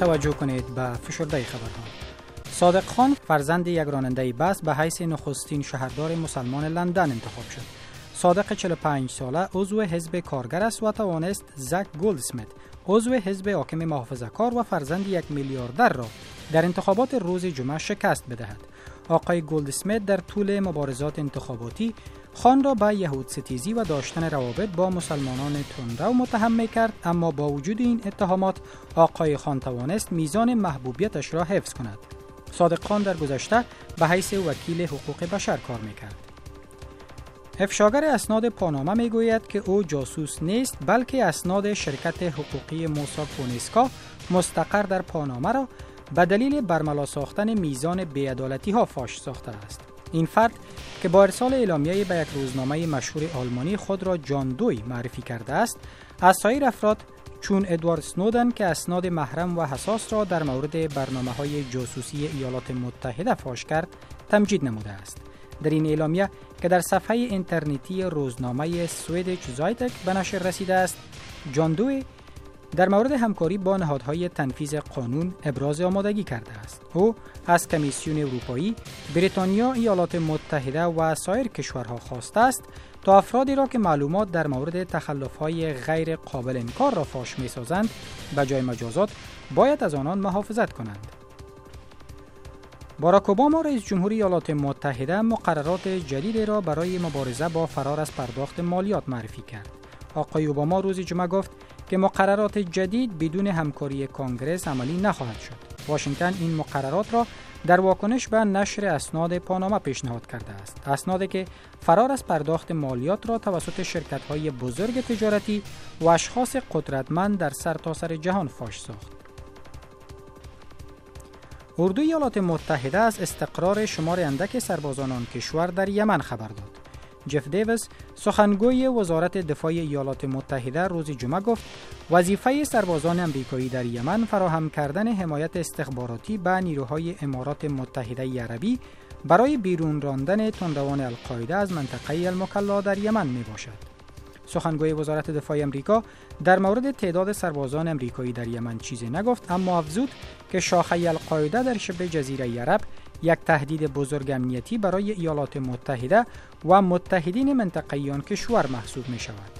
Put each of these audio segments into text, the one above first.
توجه کنید به فشرده خبرها. صادق خان فرزند یک راننده بس به حیث نخستین شهردار مسلمان لندن انتخاب شد. صادق 45 ساله عضو حزب کارگر است و توانست زک گولدسمیت عضو حزب حاکم محافظه کار و فرزند یک میلیاردر را در انتخابات روز جمعه شکست بدهد. آقای گولدسمیت در طول مبارزات انتخاباتی خان را به یهود ستیزی و داشتن روابط با مسلمانان تندرو متهم می کرد اما با وجود این اتهامات آقای خان توانست میزان محبوبیتش را حفظ کند. صادق خان در گذشته به حیث وکیل حقوق بشر کار می کرد افشاگر اسناد پاناما می گوید که او جاسوس نیست بلکه اسناد شرکت حقوقی موسا کونیسکا مستقر در پاناما را به دلیل برملا ساختن میزان بیعدالتی ها فاش ساخته است. این فرد که با ارسال اعلامیه به یک روزنامه مشهور آلمانی خود را جان دوی معرفی کرده است از سایر افراد چون ادوارد سنودن که اسناد محرم و حساس را در مورد برنامه های جاسوسی ایالات متحده فاش کرد تمجید نموده است. در این اعلامیه که در صفحه اینترنتی روزنامه سویدش زایتک به نشر رسیده است جان دوی در مورد همکاری با نهادهای تنفیذ قانون ابراز آمادگی کرده است. او از کمیسیون اروپایی بریتانیا ایالات متحده و سایر کشورها خواسته است تا افرادی را که معلومات در مورد تخلفهای غیر قابل انکار را فاش می سازند به جای مجازات باید از آنان محافظت کنند. باراک اوباما رئیس جمهوری ایالات متحده مقررات جدیدی را برای مبارزه با فرار از پرداخت مالیات معرفی کرد. آقای اوباما روز جمعه گفت که مقررات جدید بدون همکاری کانگرس عملی نخواهد شد. واشنگتن این مقررات را در واکنش به نشر اسناد پاناما پیشنهاد کرده است. اسنادی که فرار از پرداخت مالیات را توسط شرکت های بزرگ تجارتی و اشخاص قدرتمند در سرتاسر سر جهان فاش ساخت. اردوی ایالات متحده از استقرار شمار اندک سربازان آن کشور در یمن خبر داد. جف دیویس سخنگوی وزارت دفاع ایالات متحده روز جمعه گفت وظیفه سربازان امریکایی در یمن فراهم کردن حمایت استخباراتی به نیروهای امارات متحده عربی برای بیرون راندن تندروان القاعده از منطقه المکلا در یمن می باشد. سخنگوی وزارت دفاع امریکا در مورد تعداد سربازان امریکایی در یمن چیزی نگفت اما افزود که شاخه القاعده در شبه جزیره عرب یک تهدید بزرگ امنیتی برای ایالات متحده و متحدین منطقه آن کشور محسوب می شود.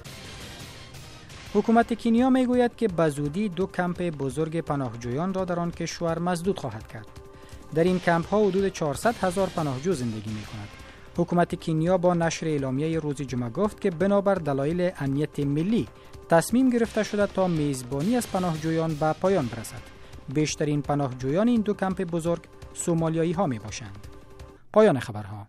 حکومت کینیا می گوید که بزودی دو کمپ بزرگ پناهجویان را در آن کشور مزدود خواهد کرد. در این کمپ ها حدود 400 هزار پناهجو زندگی می کند. حکومت کینیا با نشر اعلامیه روز جمعه گفت که بنابر دلایل امنیت ملی تصمیم گرفته شده تا میزبانی از پناهجویان به پایان برسد. بیشترین پناهجویان این دو کمپ بزرگ سومالیایی ها می باشند. پایان خبرها